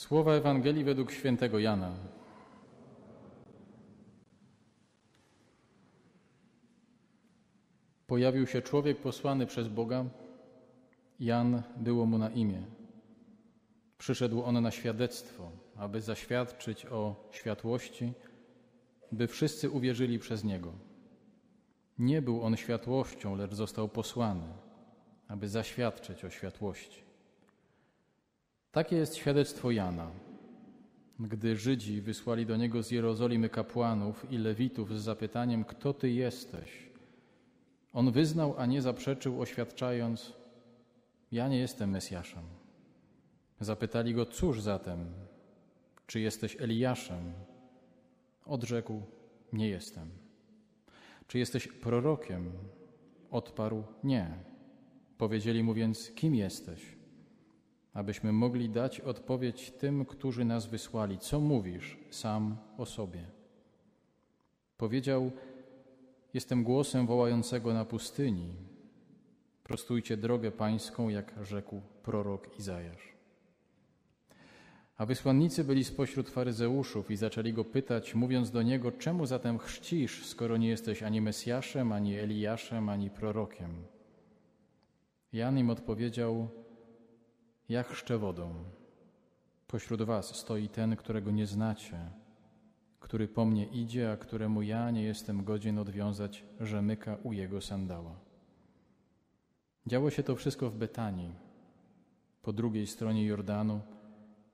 Słowa Ewangelii według świętego Jana. Pojawił się człowiek posłany przez Boga. Jan było mu na imię. Przyszedł on na świadectwo, aby zaświadczyć o światłości, by wszyscy uwierzyli przez niego. Nie był on światłością, lecz został posłany, aby zaświadczyć o światłości. Takie jest świadectwo Jana. Gdy Żydzi wysłali do niego z Jerozolimy kapłanów i lewitów z zapytaniem: Kto ty jesteś? On wyznał, a nie zaprzeczył, oświadczając: Ja nie jestem Mesjaszem. Zapytali go: Cóż zatem? Czy jesteś Eliaszem? Odrzekł: Nie jestem. Czy jesteś prorokiem? Odparł: Nie. Powiedzieli mu więc: Kim jesteś? Abyśmy mogli dać odpowiedź tym, którzy nas wysłali. Co mówisz sam o sobie? Powiedział: Jestem głosem wołającego na pustyni. Prostujcie drogę pańską, jak rzekł prorok Izajasz. A wysłannicy byli spośród faryzeuszów i zaczęli go pytać, mówiąc do niego: Czemu zatem chrzcisz, skoro nie jesteś ani Mesjaszem, ani Eliaszem, ani prorokiem? Jan im odpowiedział: ja chrzczę wodą. Pośród was stoi ten, którego nie znacie, który po mnie idzie, a któremu ja nie jestem godzien odwiązać rzemyka u jego sandała. Działo się to wszystko w Betanii, po drugiej stronie Jordanu,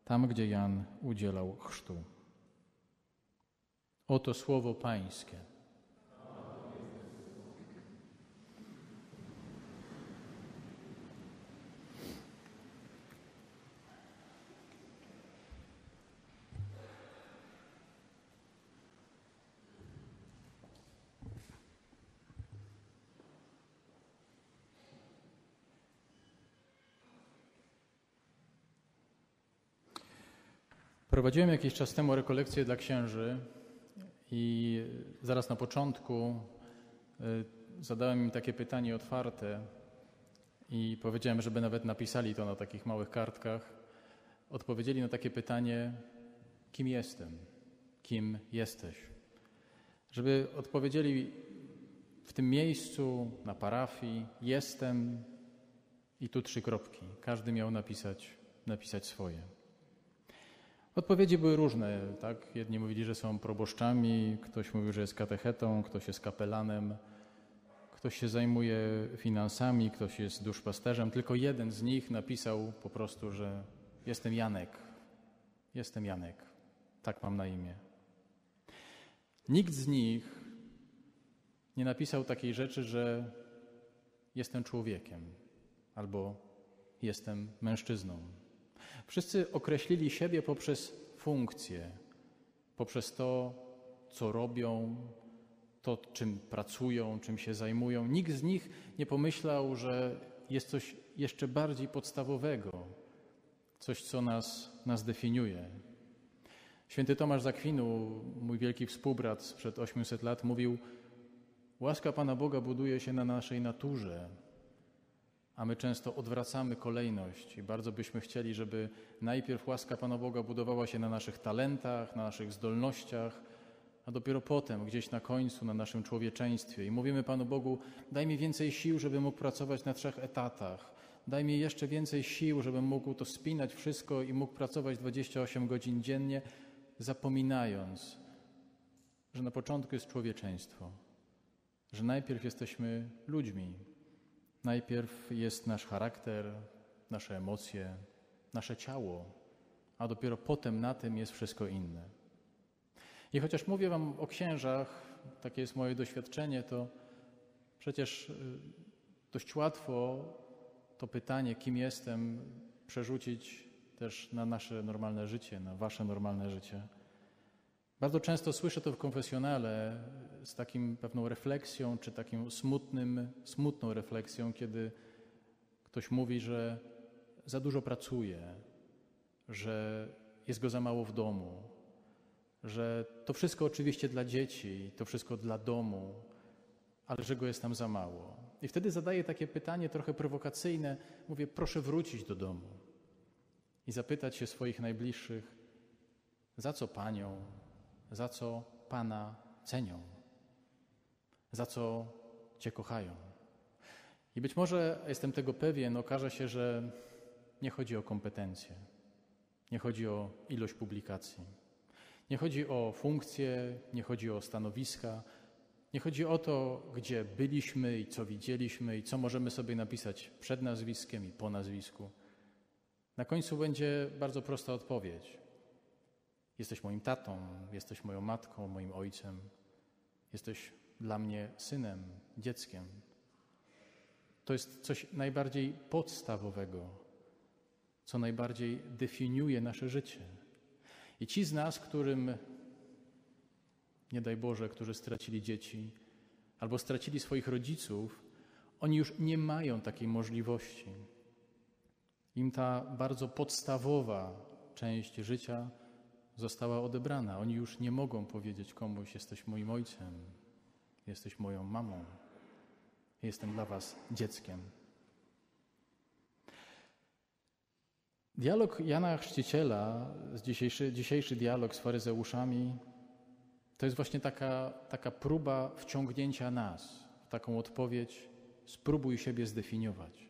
tam gdzie Jan udzielał chrztu. Oto słowo Pańskie. Prowadziłem jakiś czas temu rekolekcję dla księży i zaraz na początku y, zadałem im takie pytanie otwarte i powiedziałem, żeby nawet napisali to na takich małych kartkach. Odpowiedzieli na takie pytanie: kim jestem? Kim jesteś? Żeby odpowiedzieli w tym miejscu, na parafii, jestem i tu trzy kropki. Każdy miał napisać, napisać swoje. Odpowiedzi były różne. Tak? Jedni mówili, że są proboszczami, ktoś mówił, że jest katechetą, ktoś jest kapelanem, ktoś się zajmuje finansami, ktoś jest duszpasterzem. Tylko jeden z nich napisał po prostu, że jestem Janek. Jestem Janek. Tak mam na imię. Nikt z nich nie napisał takiej rzeczy, że jestem człowiekiem albo jestem mężczyzną. Wszyscy określili siebie poprzez funkcję, poprzez to, co robią, to, czym pracują, czym się zajmują. Nikt z nich nie pomyślał, że jest coś jeszcze bardziej podstawowego, coś, co nas, nas definiuje. Święty Tomasz Zakwinu, mój wielki współbrat sprzed 800 lat, mówił: Łaska Pana Boga buduje się na naszej naturze, a my często odwracamy kolejność i bardzo byśmy chcieli, żeby najpierw łaska Pana Boga budowała się na naszych talentach, na naszych zdolnościach, a dopiero potem, gdzieś na końcu, na naszym człowieczeństwie. I mówimy Panu Bogu: daj mi więcej sił, żeby mógł pracować na trzech etatach. Daj mi jeszcze więcej sił, żebym mógł to spinać wszystko i mógł pracować 28 godzin dziennie, zapominając, że na początku jest człowieczeństwo, że najpierw jesteśmy ludźmi, Najpierw jest nasz charakter, nasze emocje, nasze ciało, a dopiero potem na tym jest wszystko inne. I chociaż mówię Wam o księżach, takie jest moje doświadczenie, to przecież y, dość łatwo to pytanie, kim jestem, przerzucić też na nasze normalne życie, na Wasze normalne życie. Bardzo często słyszę to w konfesjonale z takim pewną refleksją, czy takim smutnym, smutną refleksją, kiedy ktoś mówi, że za dużo pracuje, że jest go za mało w domu, że to wszystko oczywiście dla dzieci, to wszystko dla domu, ale że go jest tam za mało. I wtedy zadaję takie pytanie trochę prowokacyjne, mówię, proszę wrócić do domu. i zapytać się swoich najbliższych, za co Panią, za co Pana cenią, za co Cię kochają. I być może jestem tego pewien, okaże się, że nie chodzi o kompetencje, nie chodzi o ilość publikacji, nie chodzi o funkcje, nie chodzi o stanowiska, nie chodzi o to, gdzie byliśmy i co widzieliśmy i co możemy sobie napisać przed nazwiskiem i po nazwisku. Na końcu będzie bardzo prosta odpowiedź. Jesteś moim tatą, jesteś moją matką, moim ojcem, jesteś dla mnie synem, dzieckiem. To jest coś najbardziej podstawowego, co najbardziej definiuje nasze życie. I ci z nas, którym, nie daj Boże, którzy stracili dzieci albo stracili swoich rodziców, oni już nie mają takiej możliwości. Im ta bardzo podstawowa część życia została odebrana. Oni już nie mogą powiedzieć komuś: Jesteś moim ojcem, jesteś moją mamą, jestem dla Was dzieckiem. Dialog Jana Chrzciciela, dzisiejszy, dzisiejszy dialog z faryzeuszami, to jest właśnie taka, taka próba wciągnięcia nas w taką odpowiedź: spróbuj siebie zdefiniować.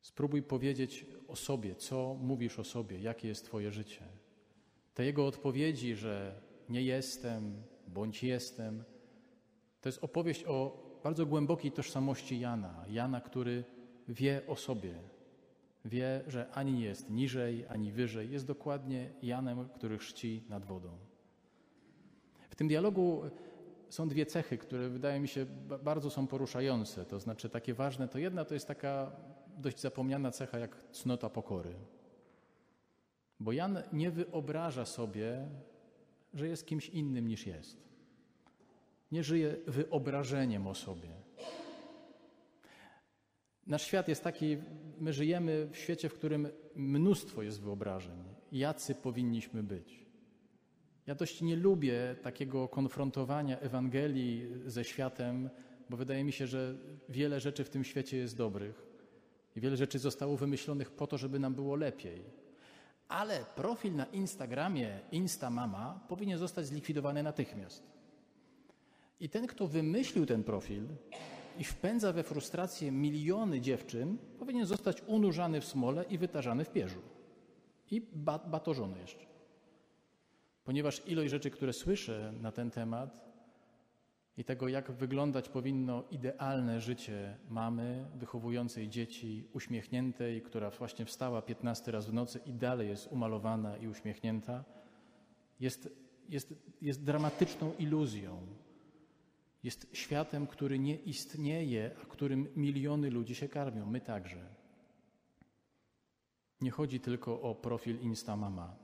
Spróbuj powiedzieć o sobie, co mówisz o sobie, jakie jest Twoje życie. Te jego odpowiedzi, że nie jestem bądź jestem, to jest opowieść o bardzo głębokiej tożsamości Jana. Jana, który wie o sobie, wie, że ani nie jest niżej, ani wyżej. Jest dokładnie Janem, który chrzci nad wodą. W tym dialogu są dwie cechy, które wydaje mi się bardzo są poruszające, to znaczy takie ważne. To jedna to jest taka dość zapomniana cecha jak cnota pokory. Bo Jan nie wyobraża sobie, że jest kimś innym niż jest. Nie żyje wyobrażeniem o sobie. Nasz świat jest taki, my żyjemy w świecie, w którym mnóstwo jest wyobrażeń, jacy powinniśmy być. Ja dość nie lubię takiego konfrontowania Ewangelii ze światem, bo wydaje mi się, że wiele rzeczy w tym świecie jest dobrych i wiele rzeczy zostało wymyślonych po to, żeby nam było lepiej. Ale profil na Instagramie Instamama powinien zostać zlikwidowany natychmiast. I ten, kto wymyślił ten profil i wpędza we frustrację miliony dziewczyn, powinien zostać unurzany w smole i wytarzany w pierzu. I batorzony jeszcze. Ponieważ ilość rzeczy, które słyszę na ten temat, i tego, jak wyglądać powinno idealne życie mamy wychowującej dzieci, uśmiechniętej, która właśnie wstała 15 raz w nocy i dalej jest umalowana i uśmiechnięta, jest, jest, jest dramatyczną iluzją. Jest światem, który nie istnieje, a którym miliony ludzi się karmią, my także. Nie chodzi tylko o profil Insta mama,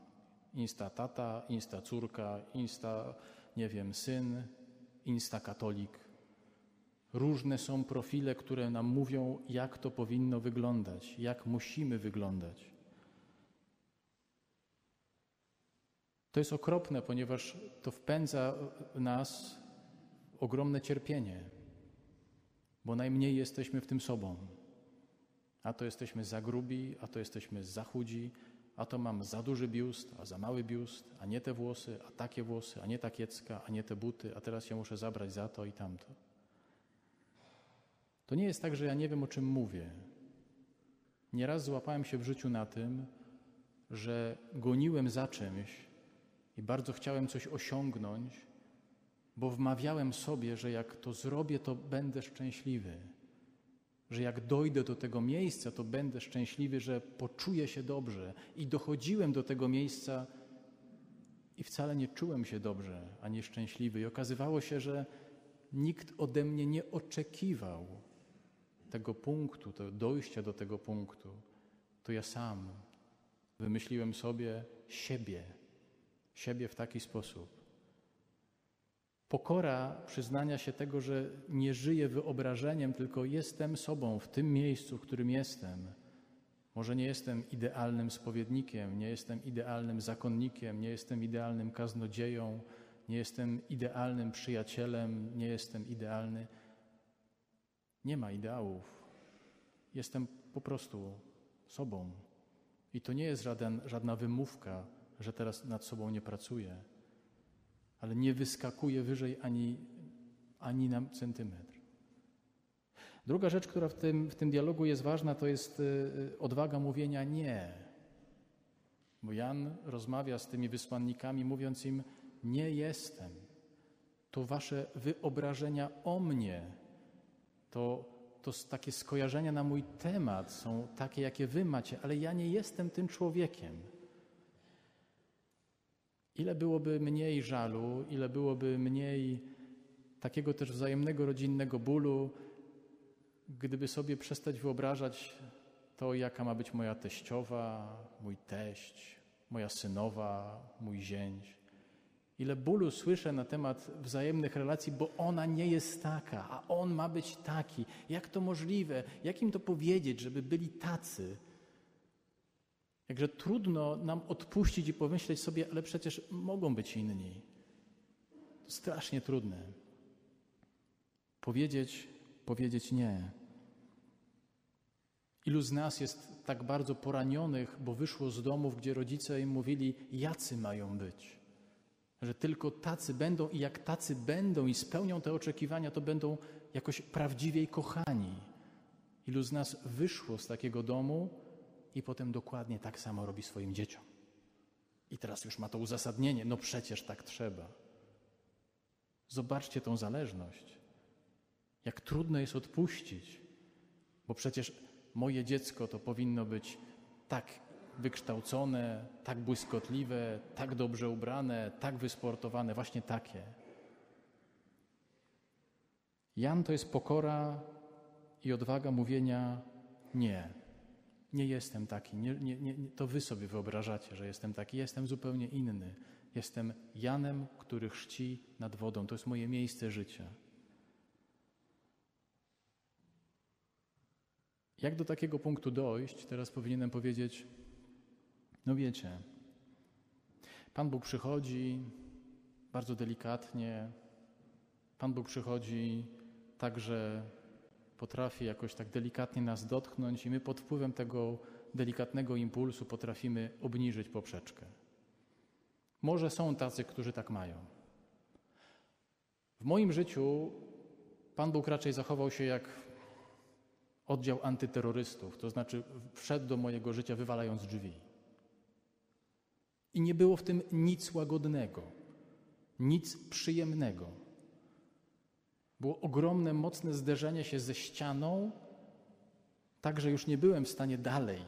Insta tata, Insta córka, Insta, nie wiem, syn, instakatolik. Różne są profile, które nam mówią, jak to powinno wyglądać, jak musimy wyglądać. To jest okropne, ponieważ to wpędza nas w ogromne cierpienie, bo najmniej jesteśmy w tym sobą. A to jesteśmy za grubi, a to jesteśmy za chudzi, a to mam za duży biust, a za mały biust, a nie te włosy, a takie włosy, a nie ta kiecka, a nie te buty, a teraz się muszę zabrać za to i tamto. To nie jest tak, że ja nie wiem, o czym mówię. Nieraz złapałem się w życiu na tym, że goniłem za czymś i bardzo chciałem coś osiągnąć, bo wmawiałem sobie, że jak to zrobię, to będę szczęśliwy że jak dojdę do tego miejsca, to będę szczęśliwy, że poczuję się dobrze. I dochodziłem do tego miejsca i wcale nie czułem się dobrze, a nie szczęśliwy. I okazywało się, że nikt ode mnie nie oczekiwał tego punktu, tego dojścia do tego punktu. To ja sam wymyśliłem sobie siebie, siebie w taki sposób. Pokora przyznania się tego, że nie żyję wyobrażeniem, tylko jestem sobą w tym miejscu, w którym jestem. Może nie jestem idealnym spowiednikiem, nie jestem idealnym zakonnikiem, nie jestem idealnym kaznodzieją, nie jestem idealnym przyjacielem, nie jestem idealny. Nie ma ideałów. Jestem po prostu sobą. I to nie jest żaden, żadna wymówka, że teraz nad sobą nie pracuję, ale nie wyskakuje wyżej ani, ani na centymetr. Druga rzecz, która w tym, w tym dialogu jest ważna, to jest y, y, odwaga mówienia nie. Bo Jan rozmawia z tymi wysłannikami, mówiąc im: Nie jestem. To wasze wyobrażenia o mnie, to, to takie skojarzenia na mój temat są takie, jakie wy macie, ale ja nie jestem tym człowiekiem. Ile byłoby mniej żalu, ile byłoby mniej takiego też wzajemnego rodzinnego bólu, gdyby sobie przestać wyobrażać to, jaka ma być moja teściowa, mój teść, moja synowa, mój zięć. Ile bólu słyszę na temat wzajemnych relacji, bo ona nie jest taka, a on ma być taki. Jak to możliwe? Jak im to powiedzieć, żeby byli tacy? Jakże trudno nam odpuścić i pomyśleć sobie, ale przecież mogą być inni. To strasznie trudne. Powiedzieć, powiedzieć nie. Ilu z nas jest tak bardzo poranionych, bo wyszło z domów, gdzie rodzice im mówili, jacy mają być. Że tylko tacy będą i jak tacy będą i spełnią te oczekiwania, to będą jakoś prawdziwiej kochani. Ilu z nas wyszło z takiego domu i potem dokładnie tak samo robi swoim dzieciom. I teraz już ma to uzasadnienie, no przecież tak trzeba. Zobaczcie tą zależność. Jak trudno jest odpuścić, bo przecież moje dziecko to powinno być tak wykształcone, tak błyskotliwe, tak dobrze ubrane, tak wysportowane, właśnie takie. Jan to jest pokora i odwaga mówienia nie. Nie jestem taki. Nie, nie, nie, to wy sobie wyobrażacie, że jestem taki. Jestem zupełnie inny. Jestem Janem, który chrzci nad wodą. To jest moje miejsce życia. Jak do takiego punktu dojść? Teraz powinienem powiedzieć, no wiecie, Pan Bóg przychodzi bardzo delikatnie, Pan Bóg przychodzi tak, że potrafi jakoś tak delikatnie nas dotknąć i my pod wpływem tego delikatnego impulsu potrafimy obniżyć poprzeczkę. Może są tacy, którzy tak mają. W moim życiu Pan Bóg raczej zachował się jak oddział antyterrorystów, to znaczy wszedł do mojego życia wywalając drzwi. I nie było w tym nic łagodnego, nic przyjemnego. Było ogromne, mocne zderzenie się ze ścianą, tak że już nie byłem w stanie dalej.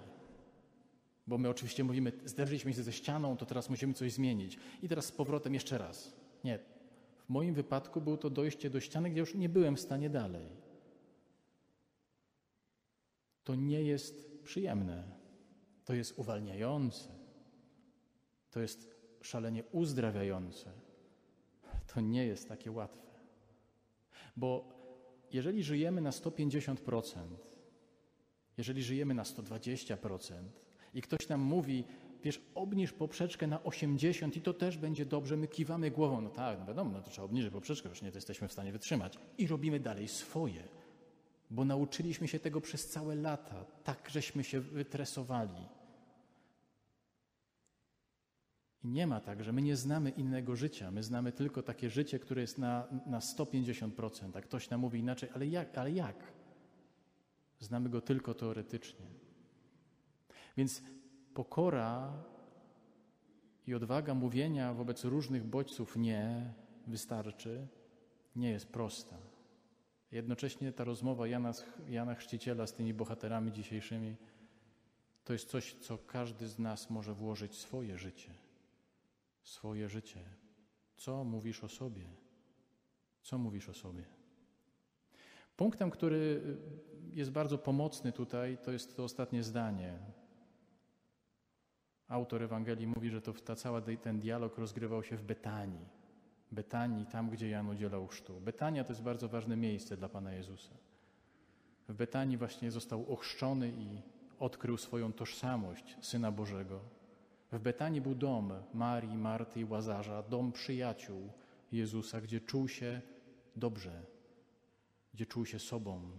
Bo my oczywiście mówimy, zderzyliśmy się ze ścianą, to teraz musimy coś zmienić. I teraz z powrotem jeszcze raz. Nie. W moim wypadku było to dojście do ściany, gdzie już nie byłem w stanie dalej to nie jest przyjemne. To jest uwalniające. To jest szalenie uzdrawiające. To nie jest takie łatwe. Bo jeżeli żyjemy na 150%, jeżeli żyjemy na 120% i ktoś nam mówi, wiesz, obniż poprzeczkę na 80 i to też będzie dobrze, my kiwamy głową, no tak, no wiadomo, no to trzeba obniżyć poprzeczkę, już nie to jesteśmy w stanie wytrzymać. I robimy dalej swoje bo nauczyliśmy się tego przez całe lata, tak żeśmy się wytresowali. I nie ma tak, że my nie znamy innego życia, my znamy tylko takie życie, które jest na, na 150%, a ktoś nam mówi inaczej, ale jak, ale jak? Znamy go tylko teoretycznie. Więc pokora i odwaga mówienia wobec różnych bodźców nie wystarczy, nie jest prosta. Jednocześnie ta rozmowa Jana, Jana Chrzciciela z tymi bohaterami dzisiejszymi to jest coś, co każdy z nas może włożyć w swoje życie. Swoje życie. Co mówisz o sobie? Co mówisz o sobie? Punktem, który jest bardzo pomocny tutaj, to jest to ostatnie zdanie. Autor Ewangelii mówi, że to ta cała ten dialog rozgrywał się w Betanii. Betanii, tam gdzie Jan udzielał chrztu. Betania to jest bardzo ważne miejsce dla Pana Jezusa. W Betanii właśnie został ochrzczony i odkrył swoją tożsamość Syna Bożego. W Betanii był dom Marii, Marty i Łazarza, dom przyjaciół Jezusa, gdzie czuł się dobrze, gdzie czuł się sobą,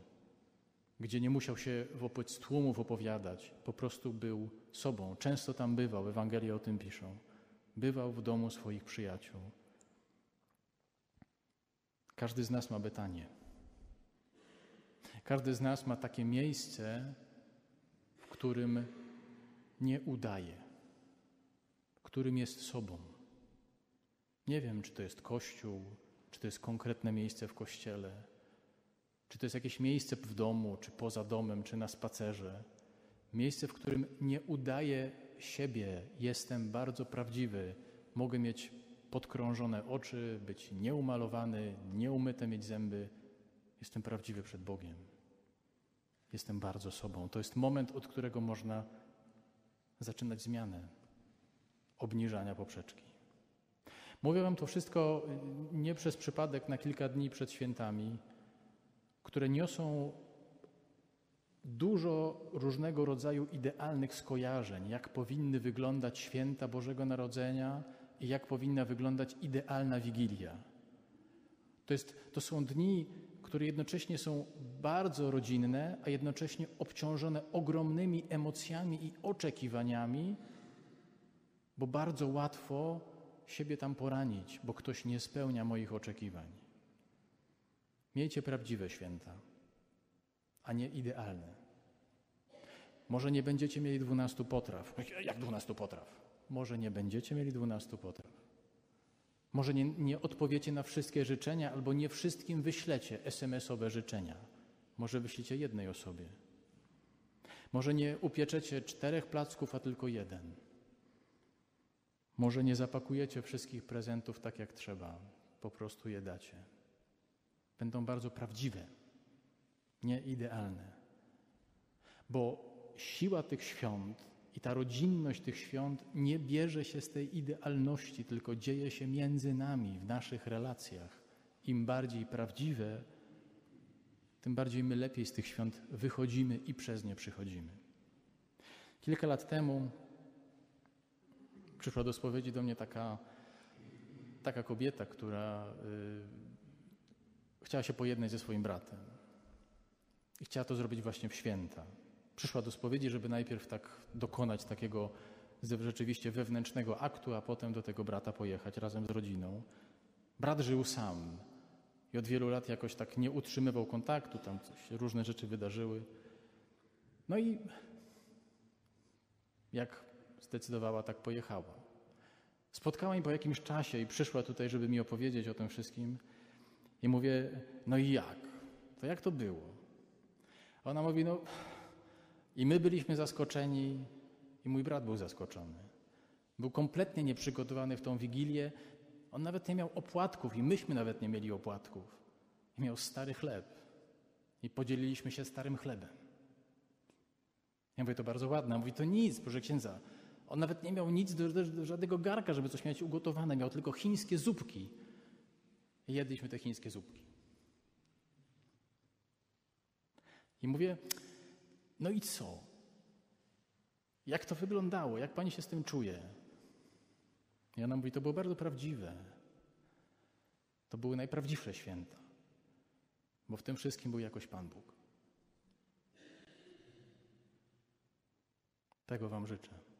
gdzie nie musiał się wobec tłumów opowiadać, po prostu był sobą. Często tam bywał, Ewangelie o tym piszą. Bywał w domu swoich przyjaciół. Każdy z nas ma Betanię. Każdy z nas ma takie miejsce, w którym nie udaje, którym jest sobą. Nie wiem, czy to jest kościół, czy to jest konkretne miejsce w kościele, czy to jest jakieś miejsce w domu, czy poza domem, czy na spacerze. Miejsce, w którym nie udaję siebie, jestem bardzo prawdziwy, mogę mieć podkrążone oczy, być nieumalowany, nieumyte mieć zęby. Jestem prawdziwy przed Bogiem. Jestem bardzo sobą. To jest moment, od którego można zaczynać zmianę obniżania poprzeczki. Mówię Wam to wszystko y, nie przez przypadek na kilka dni przed świętami, które niosą dużo różnego rodzaju idealnych skojarzeń, jak powinny wyglądać święta Bożego Narodzenia i jak powinna wyglądać idealna Wigilia. To, jest, to są dni, które jednocześnie są bardzo rodzinne, a jednocześnie obciążone ogromnymi emocjami i oczekiwaniami, bo bardzo łatwo siebie tam poranić, bo ktoś nie spełnia moich oczekiwań. Miejcie prawdziwe święta, a nie idealne. Może nie będziecie mieli dwunastu potraw. Jak dwunastu potraw? Może nie będziecie mieli dwunastu potraw. Może nie, nie odpowiecie na wszystkie życzenia, albo nie wszystkim wyślecie SMS-owe życzenia. Może wyślicie jednej osobie. Może nie upieczecie czterech placków, a tylko jeden. Może nie zapakujecie wszystkich prezentów tak jak trzeba, po prostu je dacie. Będą bardzo prawdziwe, nie idealne. Bo siła tych świąt i ta rodzinność tych świąt nie bierze się z tej idealności, tylko dzieje się między nami, w naszych relacjach. Im bardziej prawdziwe, tym bardziej my lepiej z tych świąt wychodzimy i przez nie przychodzimy. Kilka lat temu przyszła do spowiedzi do mnie taka, taka kobieta, która y, chciała się pojednać ze swoim bratem. I chciała to zrobić właśnie w święta. Przyszła do spowiedzi, żeby najpierw tak dokonać takiego rzeczywiście wewnętrznego aktu, a potem do tego brata pojechać razem z rodziną. Brat żył sam i od wielu lat jakoś tak nie utrzymywał kontaktu, tam coś, różne rzeczy wydarzyły. No i jak zdecydowała, tak pojechała. Spotkała mnie po jakimś czasie i przyszła tutaj, żeby mi opowiedzieć o tym wszystkim. I mówię, no i jak? To jak to było? A ona mówi, no i my byliśmy zaskoczeni, i mój brat był zaskoczony. Był kompletnie nieprzygotowany w tą wigilię. On nawet nie miał opłatków, i myśmy nawet nie mieli opłatków. I miał stary chleb. I podzieliliśmy się starym chlebem. Ja mówię, to bardzo ładne. Mówi, to nic, proszę księdza. On nawet nie miał nic do, do, do żadnego garka, żeby coś mieć ugotowane. Miał tylko chińskie zupki. I jedliśmy te chińskie zupki. I mówię, no i co? Jak to wyglądało? Jak pani się z tym czuje? I ona mówi, to było bardzo prawdziwe. To były najprawdziwsze święta, bo w tym wszystkim był jakoś Pan Bóg. Tego Wam życzę.